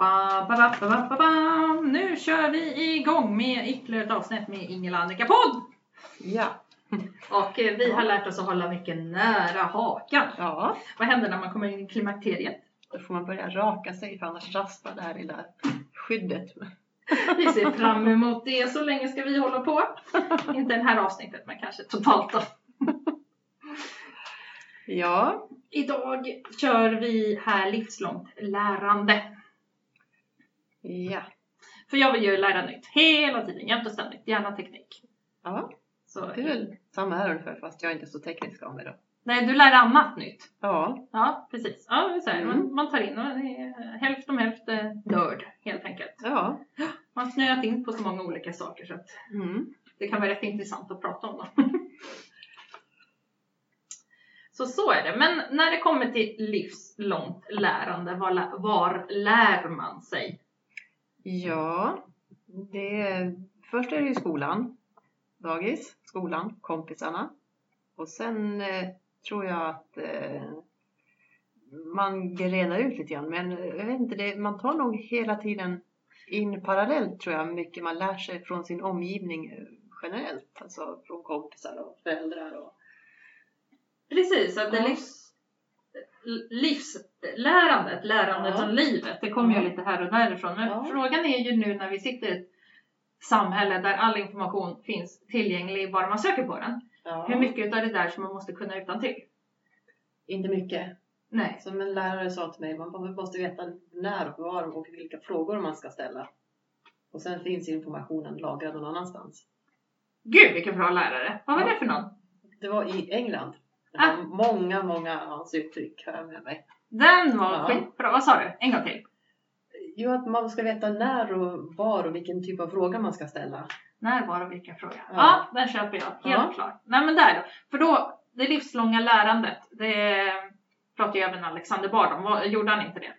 Ba, ba, ba, ba, ba, ba, ba. Nu kör vi igång med ytterligare ett avsnitt med Ingela Annika podd! Ja. Och eh, vi har lärt oss att hålla mycket nära hakan. Ja, Vad händer när man kommer in i klimakteriet? då får man börja raka sig för annars raspar det här lilla skyddet. Vi ser fram emot det. Så länge ska vi hålla på. Inte det här avsnittet men kanske totalt då. Ja, Idag kör vi här livslångt lärande. Ja, För jag vill ju lära nytt hela tiden, jämt och ständigt. Gärna teknik. ja. Så, Det är väl samma här ungefär fast jag är inte så teknisk av mig då. nej, du lär annat nytt. Ja, Ja, precis. Ja, så här, Mm. man, man tar in det är hälft om hälft eh, nörd helt enkelt. ja. Man har snöat in på så många olika saker så att Mm. det kan vara rätt intressant att prata om dem. så så är det. Men när det kommer till livslångt lärande, var, var lär man sig? Ja, det, först är det ju skolan. Dagis, skolan, kompisarna. Och sen eh, tror jag att eh, man grenar ut lite grann. Men jag vet inte, det, man tar nog hela tiden in parallellt tror jag mycket man lär sig från sin omgivning eh, generellt. Alltså från kompisar och föräldrar. Och, Precis, att det Ja. livs, livslärandet, lärandet Ja. om livet, det kommer Ja. ju lite här och därifrån. Men Ja. frågan är ju nu när vi sitter i ett samhälle där all information finns tillgänglig bara man söker på den. ja, Hur mycket av det där som man måste kunna utan till? Inte mycket. Nej. Som en lärare sa till mig, man måste veta när var och vilka frågor man ska ställa. Och sen finns informationen lagrad någon annanstans. Gud vilken bra lärare! Vad var det för någon? Det var i England. Ah. många, många av hans uttryck har jag med mig. Den var Ja. skitbra. Vad sa du? En gång till. Jo, att man ska veta när och var och vilken typ av fråga man ska ställa. När, var och vilken fråga? Ja, Ja. den köper jag. Helt Ja. klart. Nej men där då. För då, det livslånga lärandet, det pratar ju även Alexander Bard om. Gjorde han inte det?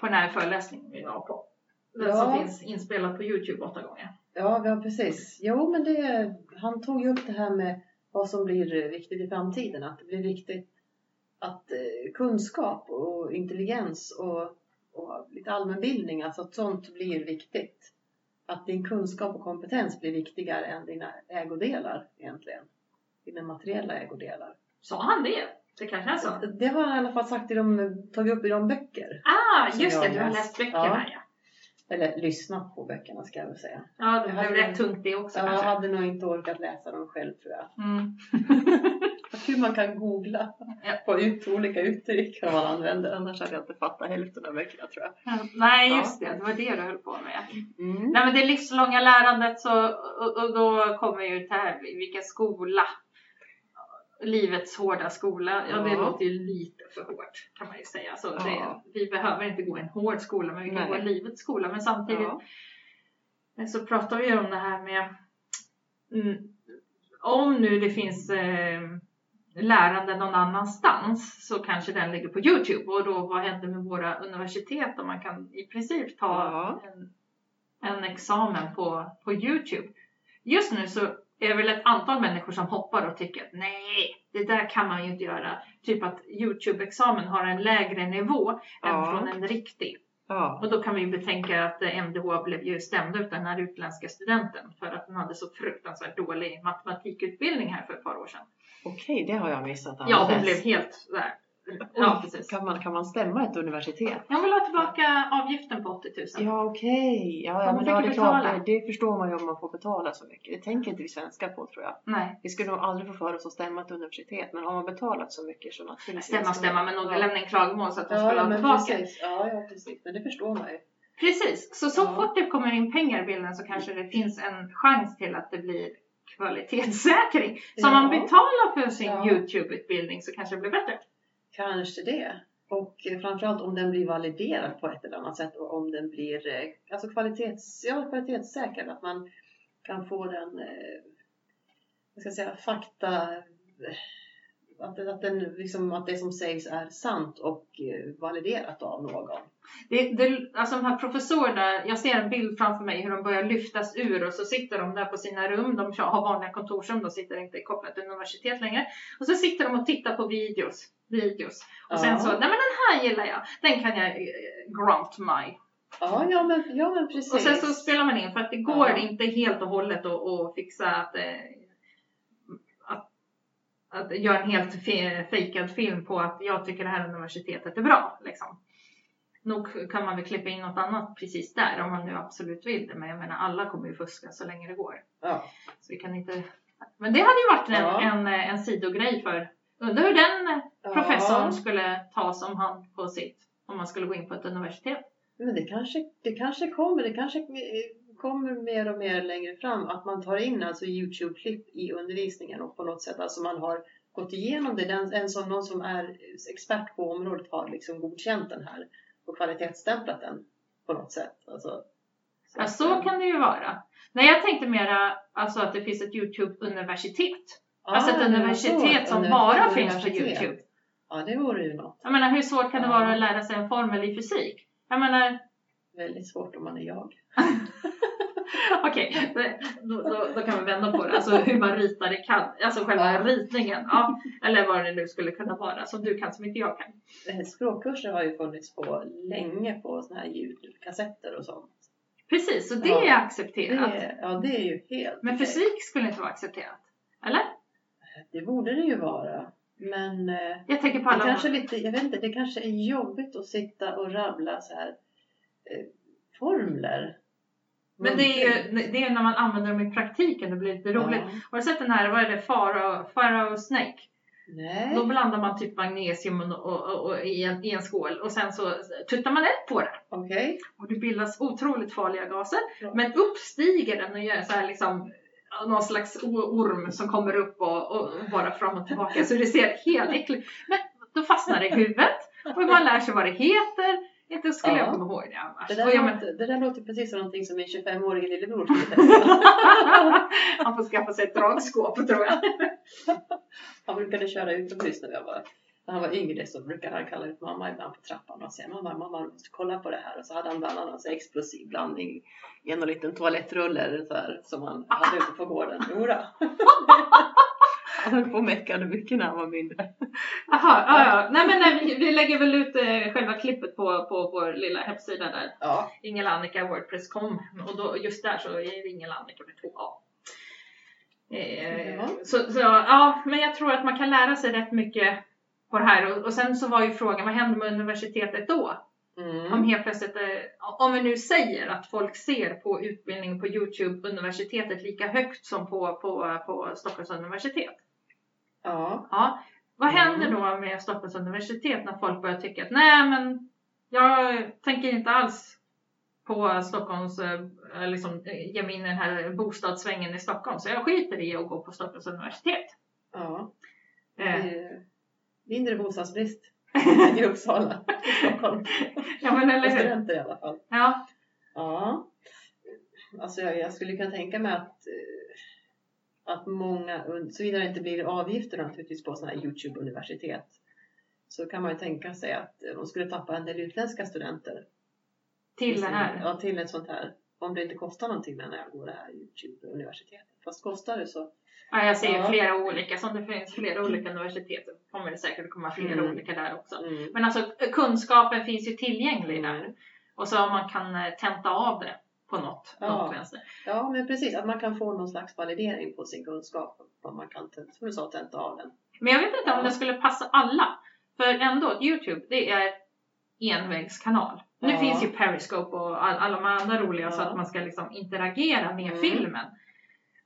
På den här föreläsningen vi var på. Den Ja. som finns inspelad på Youtube åtta gånger. Ja, ja precis. Jo, men det, han tog ju upp det här med vad som blir viktigt i framtiden. Att det blir viktigt att eh, kunskap och intelligens och, och lite allmänbildning, alltså att sånt blir viktigt. Att din kunskap och kompetens blir viktigare än dina ägodelar egentligen. Dina materiella ägodelar. Sa han det? Det kanske han sa. Det har han i alla fall sagt i de, tagit upp i de böcker. Ah, just det. Du har läst böckerna ja. Ja. Eller lyssnat på böckerna ska jag väl säga. Ja, det Jag blev rätt tungt det också Jag kanske. hade nog inte orkat läsa dem själv tror jag. Mm. Hur man kan googla Ja. på ut, olika uttryck som man använder. Annars hade jag inte fattat hälften av böckerna tror jag. Ja, Nej, Ja. just det. Det var det du höll på med. Mm. Nej men det livslånga lärandet så, och, och då kommer ju det här, vilken skola? Livets hårda skola, ja det Ja. låter ju lite för hårt kan man ju säga. Så Ja. det, vi behöver inte gå en hård skola men vi kan Nej. gå livets skola. Men samtidigt Ja. så pratar vi ju om det här med mm, om nu det finns eh, lärande någon annanstans så kanske den ligger på Youtube och då vad händer med våra universitet om man kan i princip ta en, en examen på, på Youtube. Just nu så är det väl ett antal människor som hoppar och tycker att nej, det där kan man ju inte göra. Typ att Youtube-examen har en lägre nivå än Ja. från en riktig. Ja. Och då kan vi ju betänka att MDH blev ju stämd ut den här utländska studenten för att den hade så fruktansvärt dålig matematikutbildning här för ett par år sedan. Okej, det har jag missat. Ja, hon blev helt där. Ja, precis. Kan man, kan man stämma ett universitet? Jag vill ha tillbaka avgiften på 80 000. Ja, okej. Ja, Får ja, men ja, det är klart. Det, det förstår man ju om man får betala så mycket. Det tänker inte vi svenskar på tror jag. Nej, Vi skulle nog aldrig få för oss att stämma ett universitet. Men har man betalat så mycket så naturligtvis. stämma stämma men någon Ja. lämna in klagomål så att de Ja, skulle ha tillbaka. precis. Ja, ja, precis. Men det förstår man ju. Precis, så så Ja. fort det kommer in pengar i bilden så kanske det finns en chans till att det blir kvalitetssäkring. Så om Ja. man betalar för sin Ja. Youtube-utbildning så kanske det blir bättre. Kanske det. Och eh, framförallt om den blir validerad på ett eller annat sätt och om den blir eh, alltså kvalitets, ja, kvalitetssäkrad. Att man kan få den, eh, vad ska jag säga, fakta, att, att, den, liksom, att det som sägs är sant och eh, validerat av någon. Det, det, alltså de här professorerna, jag ser en bild framför mig hur de börjar lyftas ur och så sitter de där på sina rum. De har vanliga kontorsrum, de sitter inte kopplat till universitet längre. Och så sitter de och tittar på videos. videos. Och sen Ja. så, nej men den här gillar jag. Den kan jag eh, grant my Ja, ja men, ja, men precis. Och sen så spelar man in för att det går Ja. inte helt och hållet att, fixa att, eh, att, att göra en helt fe- fejkad film på att jag tycker det här universitetet är bra. Liksom. Nog kan man väl klippa in något annat precis där om man nu absolut vill det. Men jag menar alla kommer ju fuska så länge det går. Ja. Så vi kan inte... Men det hade ju varit en, Ja. en, en sidogrej för... Undrar hur den professorn skulle ta som han på sitt om man skulle gå in på ett universitet. Men det kanske, det kanske kommer, det kanske kommer mer och mer längre fram att man tar in alltså Youtube-klipp i undervisningen och på något sätt alltså man har gått igenom det. Den, en som, någon som är expert på området har liksom godkänt den här och kvalitetsstämplat den på något sätt. Alltså, Ja, att, så kan det ju vara. Nej, jag tänkte mera alltså att det finns ett Youtube-universitet. ah, alltså ett universitet så, som bara finns på. Youtube. Ja, det vore ju något. Jag menar, hur svårt kan det Ja. vara att lära sig en formel i fysik? Jag menar, Väldigt svårt om man är jag. okej, det- då, då, då kan vi vända på det. Alltså hur man ritar det kan, alltså själva Ja. ritningen. Ja, eller vad det nu skulle kunna vara som du kan som inte jag kan. Språkkurser har ju funnits på länge på såna här ljudkassetter och sånt. Precis, så det Ja, är Det accepterat. är, ja, det är ju helt Men fysik skulle inte vara accepterat. Eller? Det borde det ju vara. Men eh, Jag tänker på det alla... kanske lite, jag vet inte, det kanske är jobbigt att sitta och rabbla så här eh, formler. Men det är ju det är när man använder dem i praktiken det blir lite roligt. Ja. Har du sett den här, vad är det, Farao, Farao Snake? Nej. Då blandar man typ magnesium och, och, och, och i, en, i en skål och sen så tuttar man eld på det. Okej. Och det bildas otroligt farliga gaser. Ja. Men uppstiger den och gör så här liksom någon slags orm som kommer upp och, och bara fram och tillbaka så det ser helt äckligt Men då fastnar det i huvudet och man lär sig vad det heter. Inte skulle jag Ja. komma ihåg det annars. Det, där jag låter, det där låter precis som någonting som min 25-årige lillebror skulle testa. Han får skaffa sig ett dragskåp tror jag. Han brukade köra utomhus när, jag var, när han var yngre så brukade han kalla ut mamma ibland på trappan och säga mamma, mamma du måste kolla på det här. Och så hade han bland annat explosiv blandning i en liten toalettrulle eller så här, som han hade ute på gården. Jodå. Han höll på och meckade mycket när han var mindre. Jaha, ja, ja. Nej men nej, vi, vi lägger väl ut eh, själva klippet på, på vår lilla hemsida där. Ja, Ingela Annika Wordpress.com och då, just där så är det Ingela Annika med två A. Eh, Ja. så, så ja, men jag tror att man kan lära sig rätt mycket på det här och, och sen så var ju frågan vad händer med universitetet då? Om mm. helt plötsligt, eh, om vi nu säger att folk ser på utbildning på Youtube universitetet lika högt som på, på, på Stockholms universitet. Ja. Ja, vad händer då med Stockholms universitet när folk börjar tycka att nej men jag tänker inte alls på Stockholms, eh, liksom eh, ge mig in i den här bostadssvängen i Stockholm så jag skiter i att gå på Stockholms universitet. ja. Eh, mindre bostadsbrist i Uppsala, i Stockholm. ja men eller hur? studenter i alla fall. Ja, Ja. Alltså jag, jag skulle kunna tänka mig att, eh, att många, såvida det inte blir avgifter naturligtvis på sådana här Youtube-universitet, så kan man ju tänka sig att de skulle tappa en del utländska studenter. till det här. Ja, till ett sånt här. Om det inte kostar någonting när jag går det här Youtube-universitetet. Fast kostar det så. Ja, jag ser Ja. flera olika, som det finns flera olika universitet så kommer det säkert komma flera Mm. olika där också. Mm. Men alltså kunskapen finns ju tillgänglig där. Mm. Och så om man kan eh, tenta av det på något, Ja. något vänster. Ja, men precis. Att man kan få någon slags validering på sin kunskap. Om man kan, som du sa, tenta av den. Men jag vet inte om det skulle passa alla. För ändå, Youtube, det är envägskanal. Nu Ja. finns ju Periscope och all, alla de andra roliga så Ja. att man ska liksom interagera med Mm. filmen.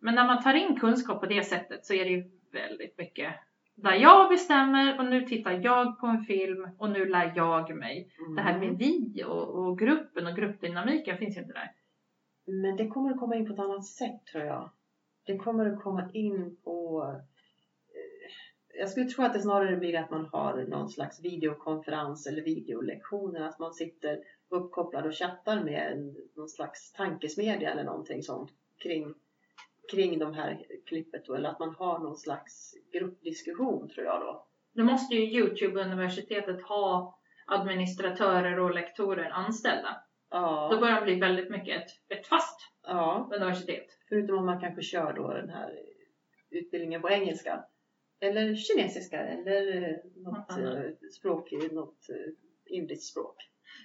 Men när man tar in kunskap på det sättet så är det ju väldigt mycket där jag bestämmer och nu tittar jag på en film och nu lär jag mig. Det här med vi och, och gruppen och gruppdynamiken finns ju inte där. Men det kommer att komma in på ett annat sätt tror jag. Det kommer att komma in på... Eh, jag skulle tro att det snarare blir att man har någon slags videokonferens eller videolektioner. Att man sitter uppkopplad och chattar med någon slags tankesmedja eller någonting sånt kring, kring de här klippet. Då. Eller att man har någon slags gruppdiskussion tror jag då. Nu måste ju Youtube-universitetet ha administratörer och lektorer anställda. Då Ja, börjar det bli väldigt mycket ett, ett fast ja. universitet. Förutom om man kanske kör då den här utbildningen på engelska. Eller kinesiska eller något Mm. språk, något eh, indiskt språk.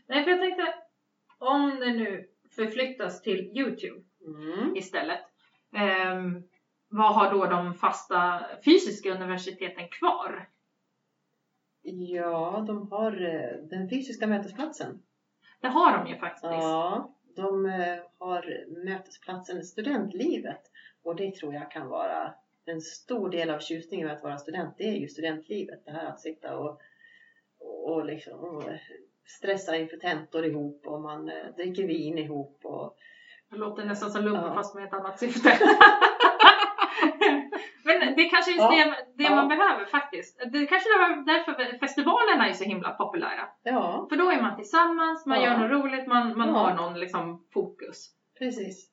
Nej, för jag tänkte om kunde nu förflyttas till Youtube Mm. istället. Ehm, vad har då de fasta fysiska universiteten kvar? Ja, de har eh, den fysiska mötesplatsen. Det har de ju faktiskt. Ja, de eh, har mötesplatsen studentlivet och det tror jag kan vara en stor del av tjusningen med att vara student. Det är ju studentlivet, det här att sitta och, och, liksom, och stressa inför tentor ihop och man eh, dricker vin ihop och Det låter nästan som lumpen Ja. fast med ett annat syfte. Kanske är Ja. det, det Ja. man behöver faktiskt. Det kanske är därför festivalerna är så himla populära. ja, För då är man tillsammans, man gör något roligt, man, man har någon liksom fokus. precis.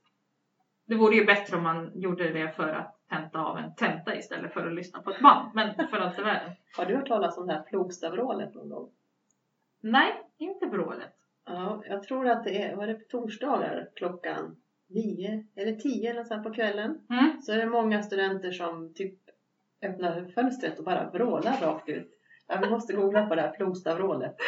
Det vore ju bättre om man gjorde det för att tenta av en tenta istället för att lyssna på ett band. Men för allt i världen. Har du hört talas om det här Flogstavrålet någon gång? Nej, inte vrålet. Ja, jag tror att det är, var det på torsdagar klockan nio eller tio eller så på kvällen. Mm. Så är det många studenter som typ öppnar fönstret och bara vrålar rakt ut. Ja, vi måste googla på det här plogstavrålet.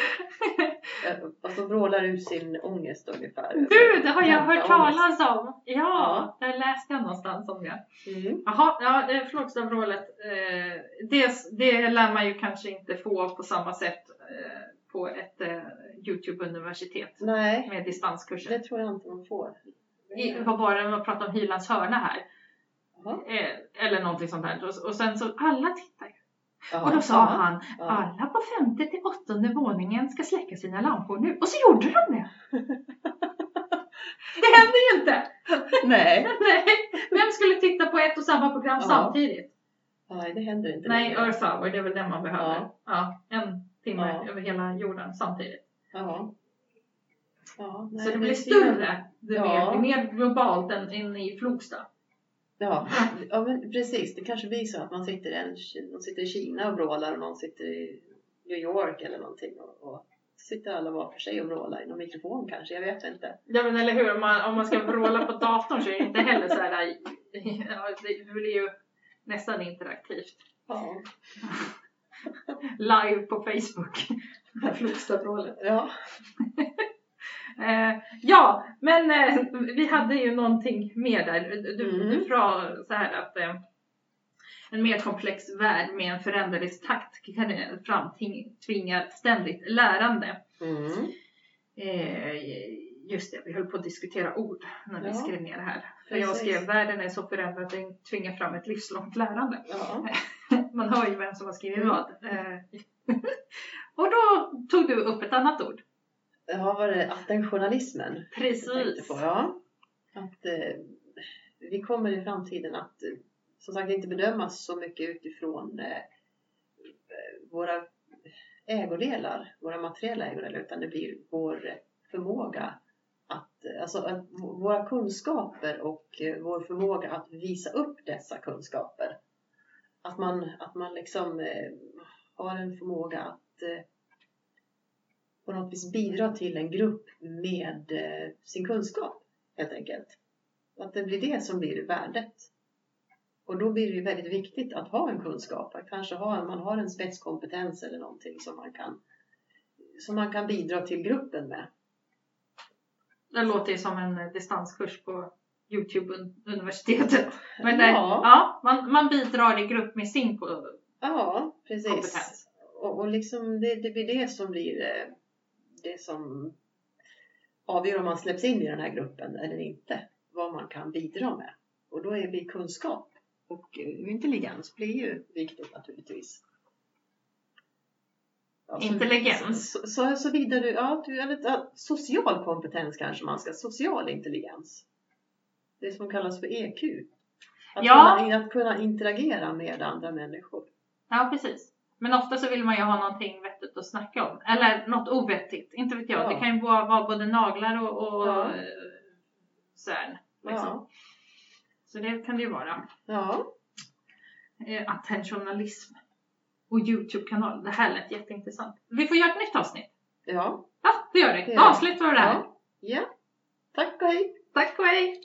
Eh, Fast de vrålar ut sin ångest ungefär. Du, det har jag hört talas om! Ja, Ja. det läste jag någonstans om det. Mm. Jaha, ja, Flogstavrålet. Eh, det, det lär man ju kanske inte få på samma sätt eh, på ett Youtube-universitet Nej, med distanskurser. det tror jag inte man får. I, vad var det man pratade om Hylands hörna här? Eh, eller någonting sånt där. Och, och sen så, alla tittar ju. Ja, Och då sa ja, han, ja. alla på femte till åttonde våningen ska släcka sina lampor nu. Och så gjorde de det! det hände ju inte! Nej, Nej, vem skulle titta på ett och samma program samtidigt? nej, det händer inte Nej. Earth Hour, det är väl den man behöver. Ja. En timme över hela jorden samtidigt. Ja. Nej, så det blir större, det blir mer globalt än, än i Flogsta. Ja, ja men precis. Det kanske blir så att man sitter, en, någon sitter i Kina och vrålar och någon sitter i New York eller någonting. Och, och sitter alla var för sig och vrålar i någon mikrofon kanske. Jag vet inte. Ja men eller hur, om man, om man ska vråla på datorn så är det inte heller så här, det blir ju nästan interaktivt. Ja. Live på Facebook. Flogstavrålet. Ja. Eh, ja, men eh, vi hade ju någonting mer där. Du, Mm. du sa så här att eh, en mer komplex värld med en föränderlig takt kan framtvinga ständigt lärande. Mm. Eh, just det, vi höll på att diskutera ord när vi Ja, skrev ner det här. För jag skrev världen är så förändrad att den tvingar fram ett livslångt lärande. Ja. Man hör ju vem som har skrivit Mm. vad. Eh, och då tog du upp ett annat ord. Ja, var det attentionalismen? Precis. på? Ja. Att eh, vi kommer i framtiden att eh, som sagt inte bedömas så mycket utifrån eh, våra ägodelar, våra materiella ägodelar, utan det blir vår förmåga att, eh, alltså att våra kunskaper och eh, vår förmåga att visa upp dessa kunskaper. Att man, att man liksom eh, har en förmåga att på något vis bidra till en grupp med eh, sin kunskap helt enkelt. Att det blir det som blir värdet. Och då blir det ju väldigt viktigt att ha en kunskap, att kanske ha, man har en spetskompetens eller någonting som man kan, som man kan bidra till gruppen med. Det låter ju som en eh, distanskurs på Youtube-universitetet. Men det, ja, ja, man, man bidrar i grupp med sin ko- ja, precis. kompetens. Och, och liksom det, det blir det som blir eh, som avgör om man släpps in i den här gruppen eller inte. Vad man kan bidra med. Och då är vi kunskap och eh, intelligens blir ju viktigt naturligtvis. Ja, så- Intelligens. Så, så, så vidare, ja, ja, social kompetens kanske man ska, social intelligens. Det som kallas för EQ. Att, Ja. kunna, att kunna interagera med andra människor. Ja, precis. Men ofta så vill man ju ha någonting vettigt att snacka om. Eller något ovettigt, inte vet jag. Ja. Det kan ju vara, både naglar och, och Ja. eh, CERN. Liksom. Ja. Så det kan det ju vara. ja. Eh, attentionalism. Och Youtube-kanal. Det här lät jätteintressant. Vi får göra ett nytt avsnitt. Ja. Ja, det gör vi. Det Då avslutar vi det här. Ja. ja. Tack och hej! Tack och hej!